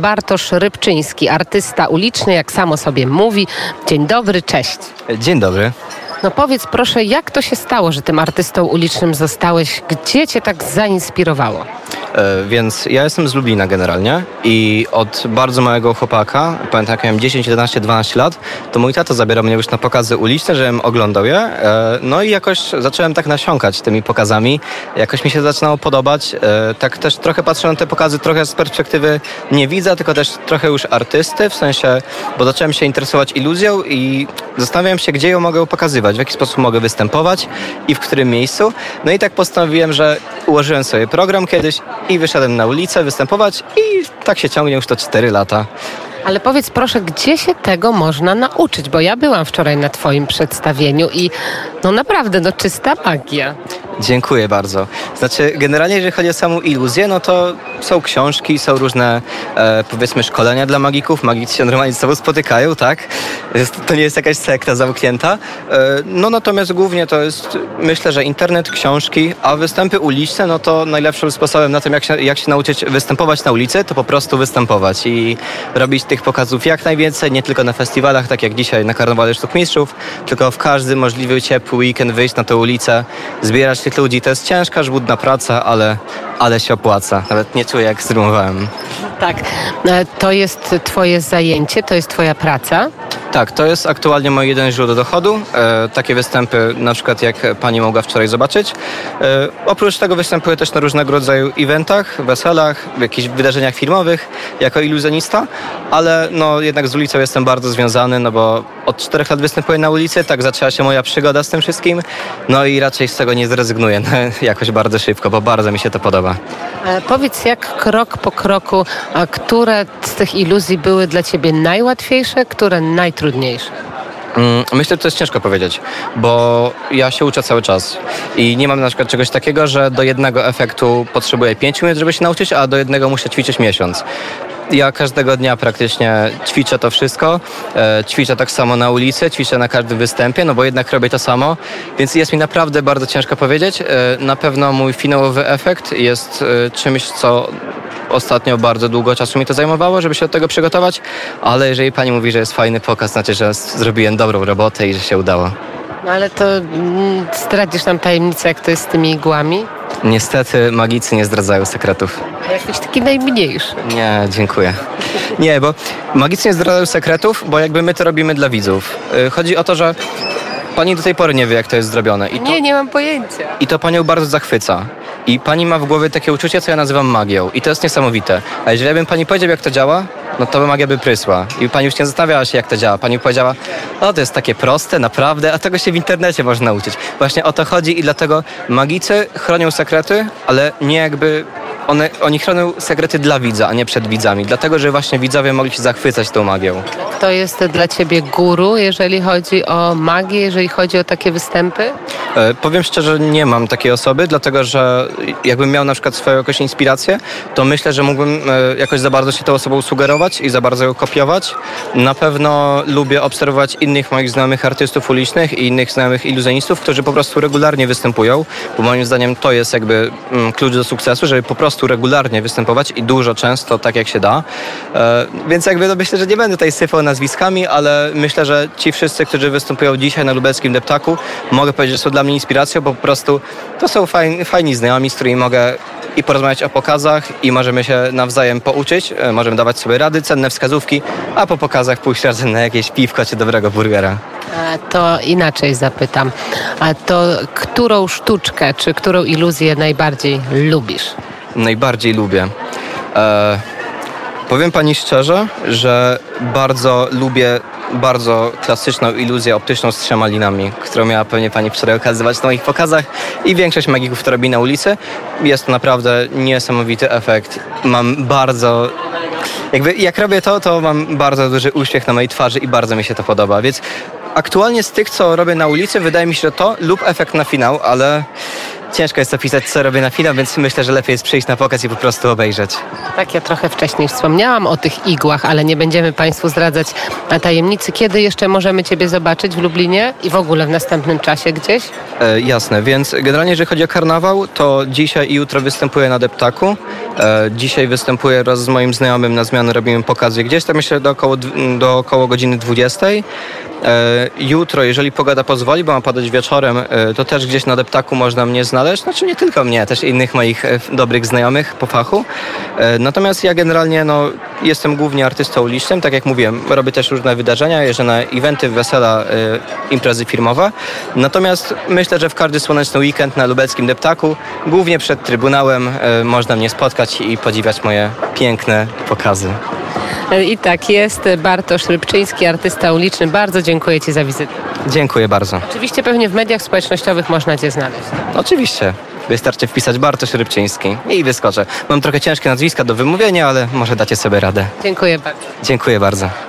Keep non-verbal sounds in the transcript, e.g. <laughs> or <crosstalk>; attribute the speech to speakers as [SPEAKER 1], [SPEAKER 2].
[SPEAKER 1] Bartosz Rybczyński, artysta uliczny, jak samo sobie mówi. Dzień dobry, cześć.
[SPEAKER 2] Dzień dobry.
[SPEAKER 1] No powiedz proszę, jak to się stało, że tym artystą ulicznym zostałeś? Gdzie cię tak zainspirowało?
[SPEAKER 2] E, więc ja jestem z Lublina generalnie i od bardzo małego chłopaka, pamiętam jak miałem 10, 11, 12 lat, to mój tato zabierał mnie już na pokazy uliczne, żebym oglądał je. E, no i jakoś zacząłem tak nasiąkać tymi pokazami. Jakoś mi się zaczynało podobać. E, tak też trochę patrzę na te pokazy trochę z perspektywy nie widza, tylko też trochę już artysty, w sensie, bo zacząłem się interesować iluzją i zastanawiałem się, gdzie ją mogę pokazywać, w jaki sposób mogę występować i w którym miejscu. No i tak postanowiłem, że ułożyłem sobie program kiedyś i wyszedłem na ulicę występować i tak się ciągnie już to 4 lata.
[SPEAKER 1] Ale powiedz proszę, gdzie się tego można nauczyć? Bo ja byłam wczoraj na Twoim przedstawieniu i no naprawdę, no czysta magia.
[SPEAKER 2] Dziękuję bardzo. Znaczy, generalnie jeżeli chodzi o samą iluzję, no to są książki, są różne, e, powiedzmy, szkolenia dla magików. Magicy się normalnie z sobą spotykają, tak? To nie jest jakaś sekta zamknięta. E, no natomiast głównie to jest, myślę, że internet, książki, a występy uliczne, no to najlepszym sposobem na tym, jak się, jak się nauczyć występować na ulicy, to po prostu występować i robić tych pokazów jak najwięcej, nie tylko na festiwalach, tak jak dzisiaj na Karnawale Sztuk Mistrzów, tylko w każdy możliwy ciepły weekend wyjść na tę ulicę, zbierać tych ludzi. To jest ciężka, żmudna praca, ale, ale się opłaca. Nawet nie czuję, jak zrymowałem.
[SPEAKER 1] Tak, e, to jest Twoje zajęcie, to jest Twoja praca.
[SPEAKER 2] Tak, to jest aktualnie moje jedyne źródło dochodu. E, takie występy, na przykład jak pani mogła wczoraj zobaczyć. E, oprócz tego występuję też na różnego rodzaju eventach, weselach, jakichś wydarzeniach filmowych jako iluzjonista, ale no jednak z ulicą jestem bardzo związany, no bo od czterech lat występuję na ulicy, tak zaczęła się moja przygoda z tym wszystkim, no i raczej z tego nie zrezygnuję no, <laughs> jakoś bardzo szybko, bo bardzo mi się to podoba.
[SPEAKER 1] E, powiedz, jak krok po kroku, a które z tych iluzji były dla Ciebie najłatwiejsze, które najtrudniejsze?
[SPEAKER 2] Mm, Myślę, że to jest ciężko powiedzieć, bo ja się uczę cały czas i nie mam na przykład czegoś takiego, że do jednego efektu potrzebuję 5 minut, żeby się nauczyć, a do jednego muszę ćwiczyć miesiąc. Ja każdego dnia praktycznie ćwiczę to wszystko. E, ćwiczę tak samo na ulicy, ćwiczę na każdym występie, no bo jednak robię to samo, więc jest mi naprawdę bardzo ciężko powiedzieć. E, na pewno mój finałowy efekt jest e, czymś, co ostatnio bardzo długo czasu mi to zajmowało, żeby się do tego przygotować, ale jeżeli pani mówi, że jest fajny pokaz, znaczy, że zrobiłem dobrą robotę i że się udało.
[SPEAKER 1] No ale to mm, zdradzisz nam tajemnicę, jak to jest z tymi igłami?
[SPEAKER 2] Niestety magicy nie zdradzają sekretów.
[SPEAKER 1] Jakiś taki najmniejszy.
[SPEAKER 2] Nie, dziękuję. Nie, bo magicy nie zdradzają sekretów, bo jakby my to robimy dla widzów. Y, Chodzi o to, że pani do tej pory nie wie, jak to jest zrobione. I to,
[SPEAKER 1] Nie, nie mam pojęcia.
[SPEAKER 2] I to panią bardzo zachwyca. I pani ma w głowie takie uczucie, co ja nazywam magią. I to jest niesamowite. A jeżeli ja bym pani powiedział, jak to działa, no to by magia by prysła. I pani już nie zastanawiała się, jak to działa. Pani powiedziała, o to jest takie proste, naprawdę, a tego się w internecie można nauczyć. Właśnie o to chodzi i dlatego magicy chronią sekrety, ale nie jakby one, oni chronią sekrety dla widza, a nie przed widzami. Dlatego, że właśnie widzowie mogli się zachwycać tą magią.
[SPEAKER 1] Kto jest dla ciebie guru, jeżeli chodzi o magię, jeżeli chodzi o takie występy?
[SPEAKER 2] E, powiem szczerze, nie mam takiej osoby, dlatego że jakbym miał na przykład swoją jakąś inspirację, to myślę, że mógłbym e, jakoś za bardzo się tą osobą sugerować i za bardzo ją kopiować. Na pewno lubię obserwować innych moich znajomych artystów ulicznych i innych znajomych iluzjonistów, którzy po prostu regularnie występują, bo moim zdaniem to jest jakby mm, klucz do sukcesu, żeby po prostu regularnie występować i dużo, często, tak jak się da. E, Więc jakby no myślę, że nie będę tutaj sypał nazwiskami, ale myślę, że ci wszyscy, którzy występują dzisiaj na lubelskim deptaku, mogę powiedzieć, że są dla mnie inspiracją, bo po prostu to są fajni, fajni znajomi, z którymi mogę i porozmawiać o pokazach i możemy się nawzajem pouczyć, e, możemy dawać sobie rady, cenne wskazówki, a po pokazach pójść razem na jakieś piwko czy dobrego burgera.
[SPEAKER 1] A to inaczej zapytam. A to którą sztuczkę, czy którą iluzję najbardziej lubisz?
[SPEAKER 2] najbardziej lubię. E, powiem pani szczerze, że bardzo lubię bardzo klasyczną iluzję optyczną z trzema linami, którą miała pewnie pani wczoraj okazywać na moich pokazach i większość magików to robi na ulicy. Jest to naprawdę niesamowity efekt. Mam bardzo... Jakby jak robię to, to mam bardzo duży uśmiech na mojej twarzy i bardzo mi się to podoba, więc aktualnie z tych, co robię na ulicy, wydaje mi się, że to lub efekt na finał, ale ciężko jest opisać, co robię na finał, więc myślę, że lepiej jest przyjść na pokaz i po prostu obejrzeć.
[SPEAKER 1] Tak, ja trochę wcześniej wspomniałam o tych igłach, ale nie będziemy Państwu zdradzać tajemnicy. Kiedy jeszcze możemy Ciebie zobaczyć w Lublinie i w ogóle w następnym czasie gdzieś?
[SPEAKER 2] E, jasne, więc generalnie jeżeli chodzi o karnawał, to dzisiaj i jutro występuję na Deptaku. E, dzisiaj występuję wraz z moim znajomym na zmianę, robimy pokazy gdzieś tam myślę do około, do około godziny 20. E, jutro, jeżeli pogoda pozwoli, bo ma padać wieczorem, e, to też gdzieś na Deptaku można mnie znaleźć. Znaczy nie tylko mnie, też innych moich e, dobrych znajomych po fachu. Natomiast ja generalnie no, jestem głównie artystą ulicznym, tak jak mówiłem, robię też różne wydarzenia, jeżdżę na eventy, wesela, imprezy firmowe. Natomiast myślę, że w każdy słoneczny weekend na lubelskim Deptaku, głównie przed Trybunałem, można mnie spotkać i podziwiać moje piękne pokazy.
[SPEAKER 1] I tak jest. Bartosz Rybczyński, artysta uliczny. Bardzo dziękuję Ci za wizytę.
[SPEAKER 2] Dziękuję bardzo.
[SPEAKER 1] Oczywiście pewnie w mediach społecznościowych można Cię znaleźć.
[SPEAKER 2] Oczywiście. Wystarczy wpisać Bartosz Rybczyński i wyskoczę. Mam trochę ciężkie nazwiska do wymówienia, ale może dacie sobie radę.
[SPEAKER 1] Dziękuję bardzo.
[SPEAKER 2] Dziękuję bardzo.